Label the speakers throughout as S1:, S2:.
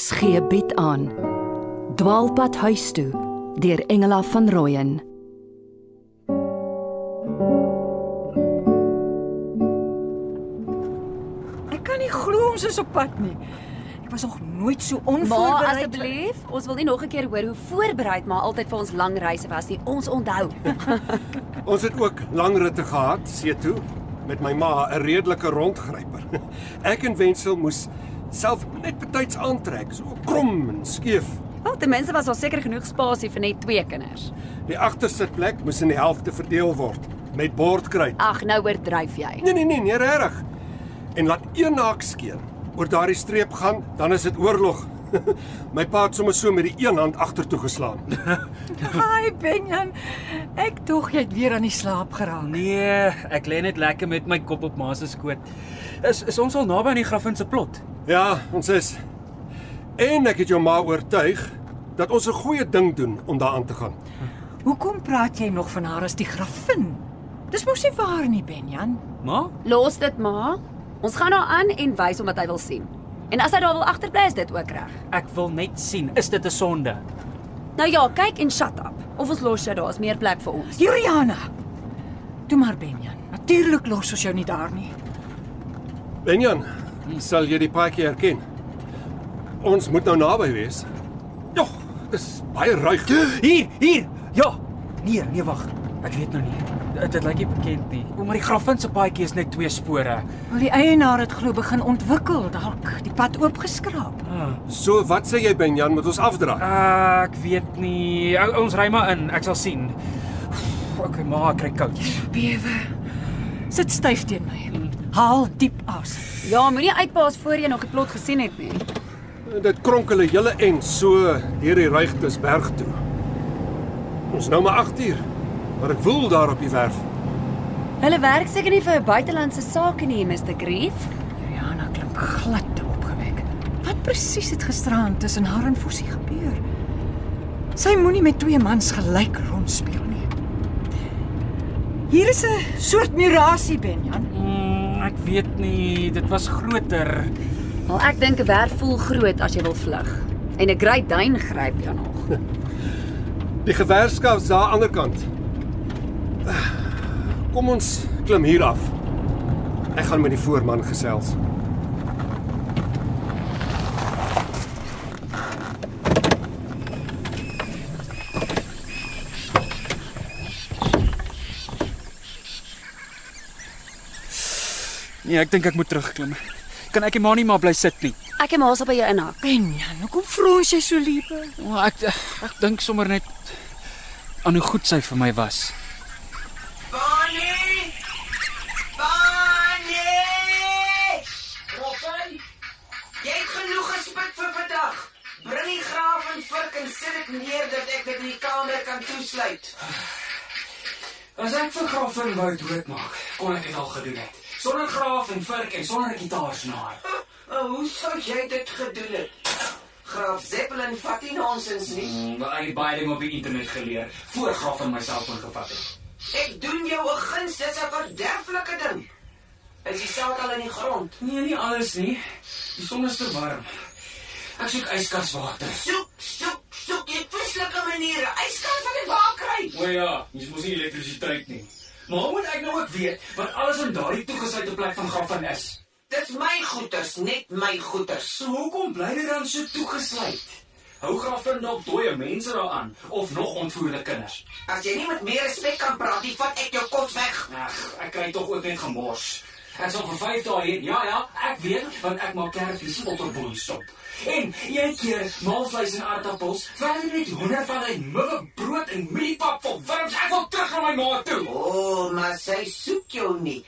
S1: RSG bied aan Dwaalpad huis toe deur Engela van Rooyen
S2: Ek kan nie glo ons is op pad nie. Ek was nog nooit so
S3: Maar
S2: onvoorbereid.
S3: asseblief, ons wil nie nog 'n keer hoor hoe voorbereid maar altyd vir ons lang reise was nie. Ons onthou.
S4: Ons het ook lang ritte gehad, see toe, met my ma, 'n redelike rondgryper. Ek en Wenzel moes self net betyds aantrek, so krom en skeef.
S3: Wel, ten minste was daar seker genoeg spasie vir net twee kinders.
S4: Die agtersitplek moes in die helfte verdeel word met bordkruit.
S3: Ag, nou oordryf jy.
S4: Nee nee nee, nee regtig. En laat een haak skeer oor daardie streep gaan, dan is dit oorlog. my pa het sommer so met die een hand agtertoe geslaan.
S2: Hi Benjan. Ek dog jy het weer aan die slaap geraak.
S5: Nee, ek lê net lekker met my kop op ma se skoot. Is is ons al naby aan die grafin se plot?
S4: Ja, ons is. En ek het jou ma oortuig dat ons 'n goeie ding doen om daaraan te gaan.
S2: Hoekom praat jy nog van haar as die grafin? Dis mos nie waar nie, Benjan.
S5: Ma?
S3: Los dit maar. Ons gaan daar aan en wys hom wat hy wil sien. En as hy daar wil agterbly, is dit ook reg.
S5: Ek wil net sien, is dit 'n sonde?
S3: Nou ja, kyk en shut up. Of ons los jou daar, is meer plek vir ons.
S2: Juliana. Toe maar Benjan. Natuurlik los ons jou nie daar nie.
S4: Benjan, sal jy die paadjie herken? Ons moet nou naby wees. Ja, dis baie ruig.
S5: Hier, hier. Ja. Nee, nee wag. Ek weet nou nie. Dit lyk nie bekend nie. O, maar die grafin se paadjie is net twee spore.
S2: Wel die eienaar het glo begin ontwikkel, dalk die pad oopgeskraap.
S5: Ah.
S4: So wat sê jy Benjan, moet ons afdraai?
S5: Uh, ek weet nie. O, ons ry maar in. Ek sal sien. Okay, ma, ek kry koud.
S2: Bewe. Sit styf teen my. Haal diep asem.
S3: Ja, moenie uitpaas voor jy nog die plot gesien het nie.
S4: Dit kronkel 'n hele en so deur die ruigtes berg toe. Ons nou maar 8 uur, maar ek voel daar op die werf.
S3: Hulle werk seker nie vir 'n buitelandse sake nie, Mr. Grief.
S2: Juliana klink glad te opgewek. Wat presies het gisteraan tussen haar en Fossie gebeur? Sy moenie met twee mans gelyk rondspeel nie. Hier is 'n soort mirasie, Benjan.
S5: Mm, ek weet nie, dit was groter.
S3: Wel, ek dink 'n werf voel groot as jy wil vlug. En 'n Great Dane gryp jou nog.
S4: Die geweerskaap is daar aan die ander kant. Kom ons klim hier af. Ek gaan met die voorman gesels.
S5: Nee, ek dink ek moet terugklim. Kan ek nie maar nie maar bly sit nie.
S3: Ek het maar op by jou inhak.
S2: Benjan, hoekom frons jy so lieve?
S5: O, ek ek dink sommer net aan hoe goed sy vir my was.
S6: Dit neer dat ek dit in die kamer kan toesluit.
S5: As ek vir graaf en wou doodmaak, kon ek dit al gedoen het. Sonder graaf en vurk en sonder 'n gitaarsnaar.
S6: Oh, hoe sou jy dit gedoen het? Graaf Zeppelin vat nie nonsens nie.
S5: Mm, ek het baie ding op die internet geleer voor graaf en myself ingevat het.
S6: Ek doen jou 'n guns, dis 'n verderflike ding. Is die saak al in die grond?
S5: Nee, nie alles nie. Die son is te warm. Ek soek yskaswater.
S6: Soek,
S5: O ja, dis mos nie elektrisiteit nie. Maar hoe moet ek nou ook weet wat alles in daardie toegesluite plek van Gaffin is?
S6: Dis my goeders, net my goeders.
S5: So hoekom bly dit dan so toegesluit? Hou Gaffin dalk dooie mense daaraan of nog ontvoerde kinders?
S6: As jy nie met meer respek kan praat nie, vat ek jou kos weg.
S5: Ag, ek kry tog ook net gemors. Ek sal vir 5 dae hier. Ja ja, ek weet want ek maak kerfies otterboel stop. En jy keer maalvleis en aardappels, verder net honder van hy mugge brood en mieliepap vir wurms. Ek wil terug na my ma toe.
S6: O, oh, maar sy soek jou nie.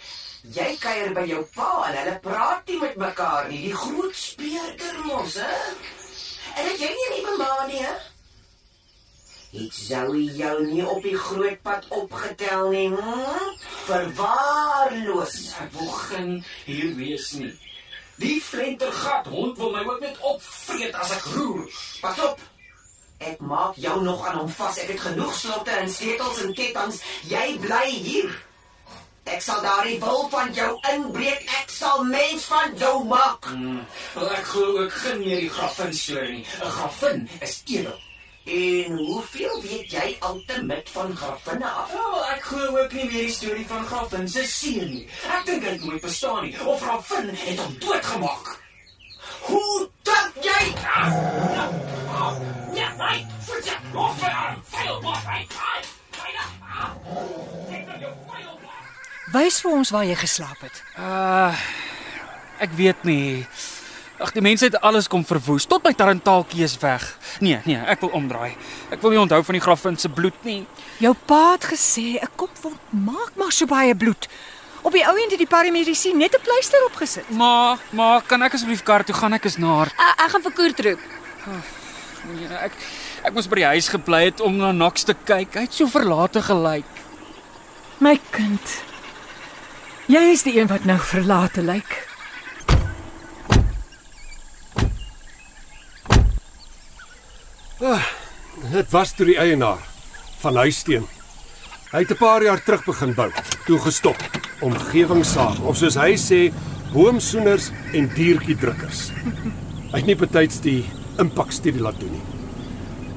S6: Jy kuier by jou pa en hulle praat nie met mekaar nie. Die groot speurder mos, hè? En het jy nie 'n nuwe ma nie, hè? Het Zoe jou nie op die groot pad opgetel nie, hm? Verwaarloos.
S5: Ek wil geen hier wees nie. Die flentergat hond wil my ook net opvreet as ek roer.
S6: Pas op. Ek maak jou nog aan hom vas. Ek het genoeg slotte en sleutels en kettinge. Jy bly hier. Ek sal daardie wil van jou inbreek. Ek sal mens van jou maak.
S5: Hmm, ek glo ook geen meer die grafin storie nie. 'n Grafin is edel.
S6: En hoeveel weet jy altemit van graffinne af?
S5: Ja, wel ek glo ook nie meer die storie van grafin se seun nie. Ek dink het nooit bestaan nie of grafin het hom doodgemaak.
S6: Hoe dink jy?
S5: Ja, nee, vertel, los my arm. Veel los my.
S2: Wys vir ons waar jy geslaap het.
S7: Uh ek weet nie. Ag die mense het alles kom verwoes tot my tarantaaltjie is weg. Nee, nee, ek wil omdraai. Ek wil nie onthou van die grafin se bloed nie.
S2: Jou pa het gesê 'n kop wond maak maar so baie bloed. Op die ou end het die paramedisy net 'n pleister opgesit.
S7: Maar, maar kan ek asseblief kar toe gaan? Ek is naar.
S3: Ek, ek gaan vir Koert roep.
S7: Nee, ek ek moes by die huis gebly het om na Knox te kyk. Hy het so verlate gelyk.
S2: My kind. Jy is die een wat nou verlate lyk.
S4: Dit was toe die eienaar van Huisteen. Hy het 'n paar jaar terug begin bou, toe gestop. Omgewingssaak of soos hy sê, boomsoeners en diertjie drukkers. Hy het nie betyds die impakstudie laat doen nie.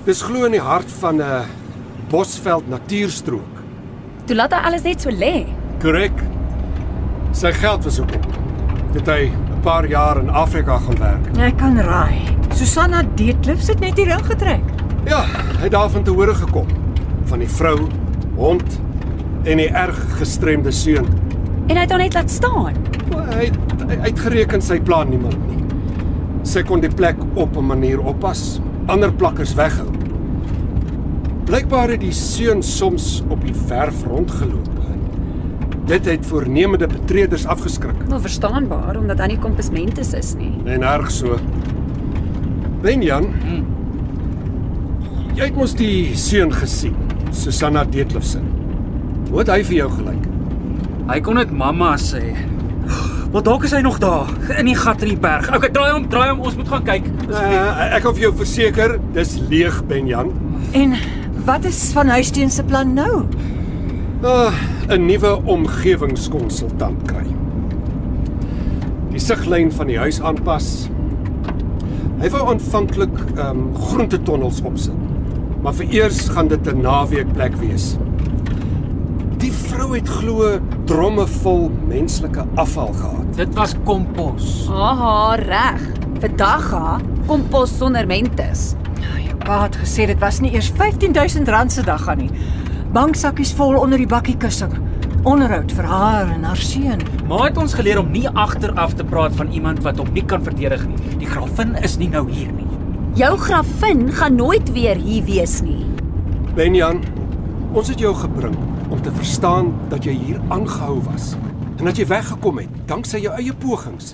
S4: Dis glo in die hart van 'n Bosveld natuurstrook.
S3: Toe laat hy alles net so lê.
S4: Korrek. Sy geld was ook op. Dit hy 'n paar jaar in Afrika gaan werk.
S2: Ek kan raai. Susanna Deetlef het net hier ingetrek.
S4: Ja, hy het daarvan te hore gekom van die vrou, hond en die erg gestremde seun.
S3: En hy het hom net laat staan.
S4: Maar Hy het hy het gereken sy plan niemand nie. Sy kon die plek op 'n manier oppas, ander plakkers weghou. Blykbaar het die seun soms op die verf rondgeloop. en Dit het voornemende betreders afgeskrik.
S3: Wel verstaanbaar omdat hy nie kompismentes is nie.
S4: En erg so. Benjan, jy het mos die seun gesien, Susanna Deetlefsen. Hoe het hy vir jou gelyk?
S7: Hy kon dit mamma sê. Maar dalk is hy nog daar in die gat in die berg. Okay, draai hom, draai hom, ons moet gaan kyk.
S4: Uh, ek kan vir jou verseker, dis leeg, Benjan.
S2: En wat is van Huisteen se plan nou?
S4: Uh, 'n nuwe omgewingskonsultant kry. Die siglyn van die huis aanpas. Hy wou aanvanklik ehm um, groentetonnels opsit. Maar vereers gaan dit 'n naweekplek wees. Die vrou het glo dromme vol menslike afval gehad.
S7: Dit was kompos.
S3: Aha, reg. Vandag ha, kompos sonder mentes.
S2: Jou pa het gesê dit was nie eers R15000 se dag gaan nie. Banksakkies vol onder die bakkie kussing. Onderhoud vir haar en haar seun.
S7: Maar het ons geleer om nie agteraf te praat van iemand wat hom nie kan verdedig nie. Die grafin is nie nou hier nie.
S3: Jou grafin gaan nooit weer hier wees nie.
S4: Benjan, ons het jou gebring om te verstaan dat jy hier aangehou was en dat jy weggekom het danksy jou eie pogings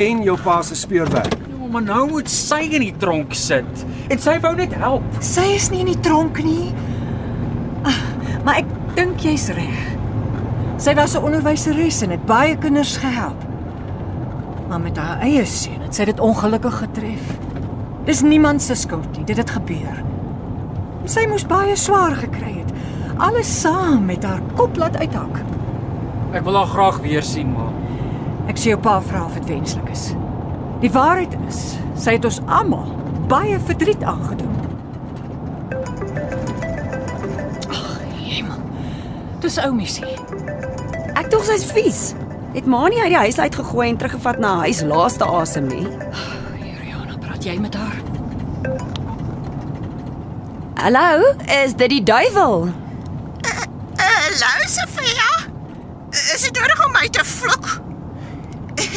S4: en jou pa se speurwerk.
S7: Ja, maar nou moet sy in die tronk sit en sy wou net help.
S2: Sy is nie in die tronk nie. Ah, Maar ek dink jy's reg. Sy was 'n onderwyseres en het baie kinders gehelp. Maar met haar eie seun het sy dit ongelukkig getref. Dis niemand se skuld nie, dit het gebeur. Sy moes baie swaar gekry het. Alles saam met haar kop laat uithak.
S7: Ek wil haar graag weer sien, maar
S2: Ek sê jou pa vra of dit wenslik is. Die waarheid is, sy het ons almal baie verdriet aangedoen. Ag, hemel. Dis ou missie.
S3: Dink sy's vies. Het ma nie uit die huis uit gegooi en teruggevat na huis laaste asem nie.
S2: Juliana, praat jy met haar?
S3: Hallo, is dit die duiwel?
S8: Hallo Sofia. Is dit nodig om my te vloek? Ek,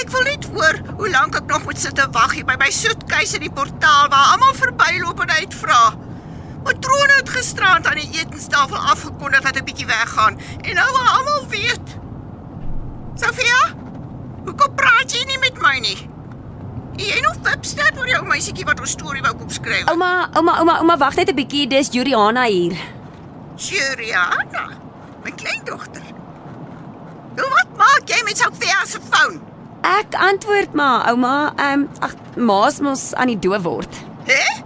S8: ek wil net hoor hoe lank ek nog moet sit en wag hier by my soetkeis in die portaal waar almal verbyloop en uitvra. Matrone het gisterand aan die etenstafel afgekondig dat 'n bietjie weggaan en nou wil almal weet. Sofia, hoekom praat jy nie met my nie? Jy nog Webstad oor jou meisietjie wat ons storie wou kom skryf.
S3: Ouma, ouma, ouma, ouma, wag net 'n bietjie, dis Juliana hier.
S8: Juliana, my kleindogter. Nou wat maak jy met Sofia se foon?
S3: Ek antwoord maar, ouma, ehm um, ag, ma's mos aan die doof word.
S8: Hè?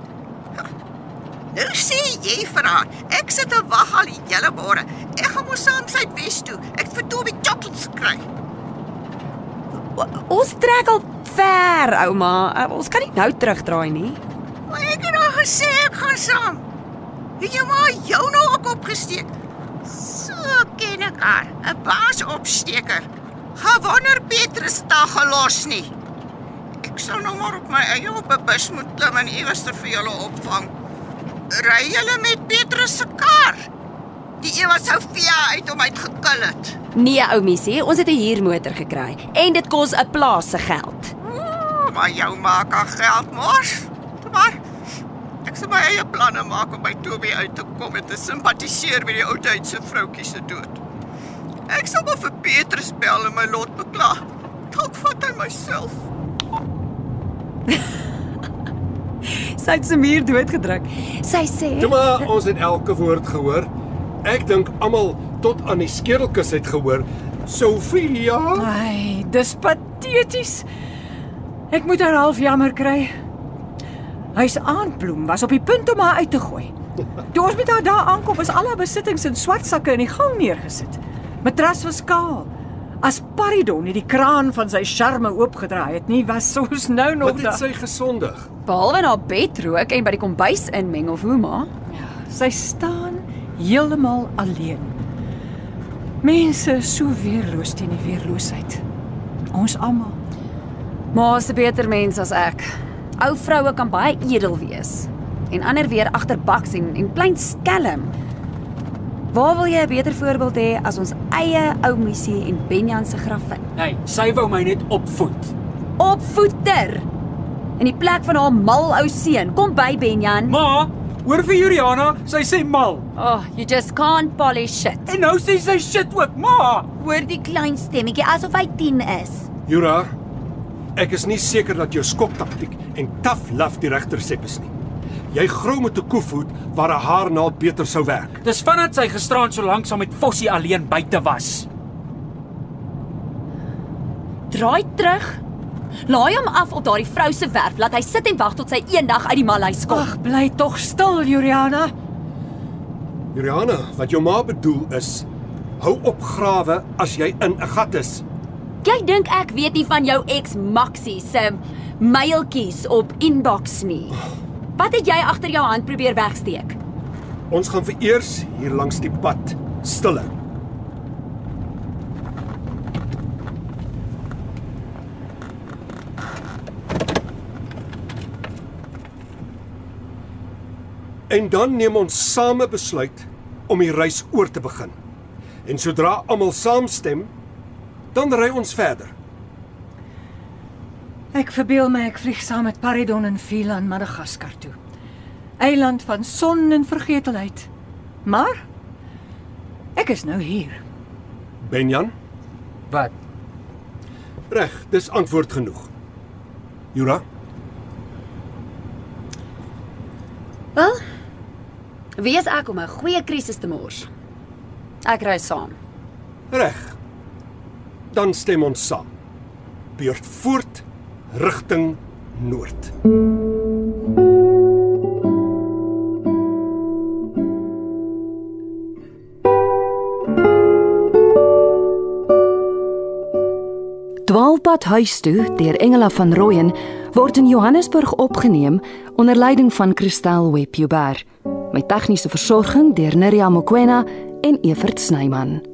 S8: Nou sê jy vir haar, ek sit en wag al die hele môre. Ek gaan mos saam sy Wes toe. Ek het vir Toby chocolates gekry.
S3: O- Ons trek al ver, ouma. Uh, Ons kan nie nou terugdraai nie.
S8: Maar ek het al gesê ek gaan saam. Het jou maar jou nou ook opgesteek. So ken ek haar, 'n baas opsteker. Gewonder Petrus ta gelos nie. Ek sal nou maar op my eie op 'n bus moet klim en iewers ter vir julle opvang. Ry julle met Petrus se kar? Die een wat Sofia uit hom uitgekil het.
S3: Nee, ou missie, ons het 'n huurmotor gekry en dit kos 'n plaas se geld.
S8: Ooh, maar jou maak aan geld mors. Maar ek sal my eie planne maak om by Toby uit te kom en te simpatiseer met die ou tyd se vroutjie se dood. Ek sal maar vir Petrus bel en my lot bekla. Dalk vat hy myself.
S3: Sy het se muur doodgedruk. Sy sê
S4: Toe maar ons het elke woord gehoor. Ek dink almal tot aan die skedelkus het gehoor. Sofia,
S2: Ai, dis pateties. Ek moet haar half jammer kry. Hy's aanbloem was op die punt om haar uit te gooi. Toe ons met haar daar aankom, was al haar besittings in swart sakke in die gang neergesit. Matras was kaal. As Paridon nie die kraan van sy charme oopgedraai het nie, was ons nou nog
S4: wat het sy gesondig?
S3: behalwe na bed rook en by die kombuis inmeng of hoe maar.
S2: Sy staan heeltemal alleen. Mense so weerloos teen die weerloosheid. Ons almal.
S3: Maar se beter mens as ek. Ou vroue kan baie edel wees en ander weer agterbaks en en klein skelm. Waar wil jy 'n beter voorbeeld hê as ons eie ou missie en Benjan se grafin?
S7: Hey, sy wou my net opvoed.
S3: Opvoeter. In die plek van haar mal ou seun. Kom by Benjan.
S7: Ma, hoor vir Juliana, sy sê mal.
S3: Oh, you just can't polish shit.
S7: En nou sê sy shit ook, ma.
S3: Hoor die klein stemmetjie asof hy 10 is.
S4: Jura, ek is nie seker dat jou skoktaktiek en tough love die regte resep is nie. Jy grou met 'n koevoet waar 'n haarnaald beter sou werk.
S7: Dis vandat sy gisterand so lank saam met Fossie alleen buite was.
S3: Draai terug. Laai hom af op daardie vrou se werf. Laat hy sit en wag tot sy eendag uit die malhuis kom.
S2: Ag, bly tog stil, Juliana.
S4: Juliana, wat jou ma bedoel is, hou op grawe as jy in 'n gat is.
S3: Jy dink ek weet nie van jou ex Maxie se mailtjies op inbox nie. Wat het jy agter jou hand probeer wegsteek?
S4: Ons gaan vereers hier langs die pad stille. En dan neem ons same besluit om die reis oor te begin. En sodra almal saamstem, dan ry ons verder.
S2: Ek verbeel my ek vlieg saam met Paridon en Phila aan Madagaskar toe. Eiland van son en vergetelheid. Maar ek is nou hier.
S4: Benjan,
S7: Wat?
S4: reg, dis antwoord genoeg. Jura,
S3: Wel, wie is ek om 'n goeie krisis te mors? Ek ry saam.
S4: reg. Dan stem ons saam. Beurt voort rigting noord.
S1: Dwaalpad huis toe deur Engela van Rooyen word in Johannesburg opgeneem onder leiding van Christel Webjuber met tegniese versorging deur Neriya Mkwena en Evert Snyman.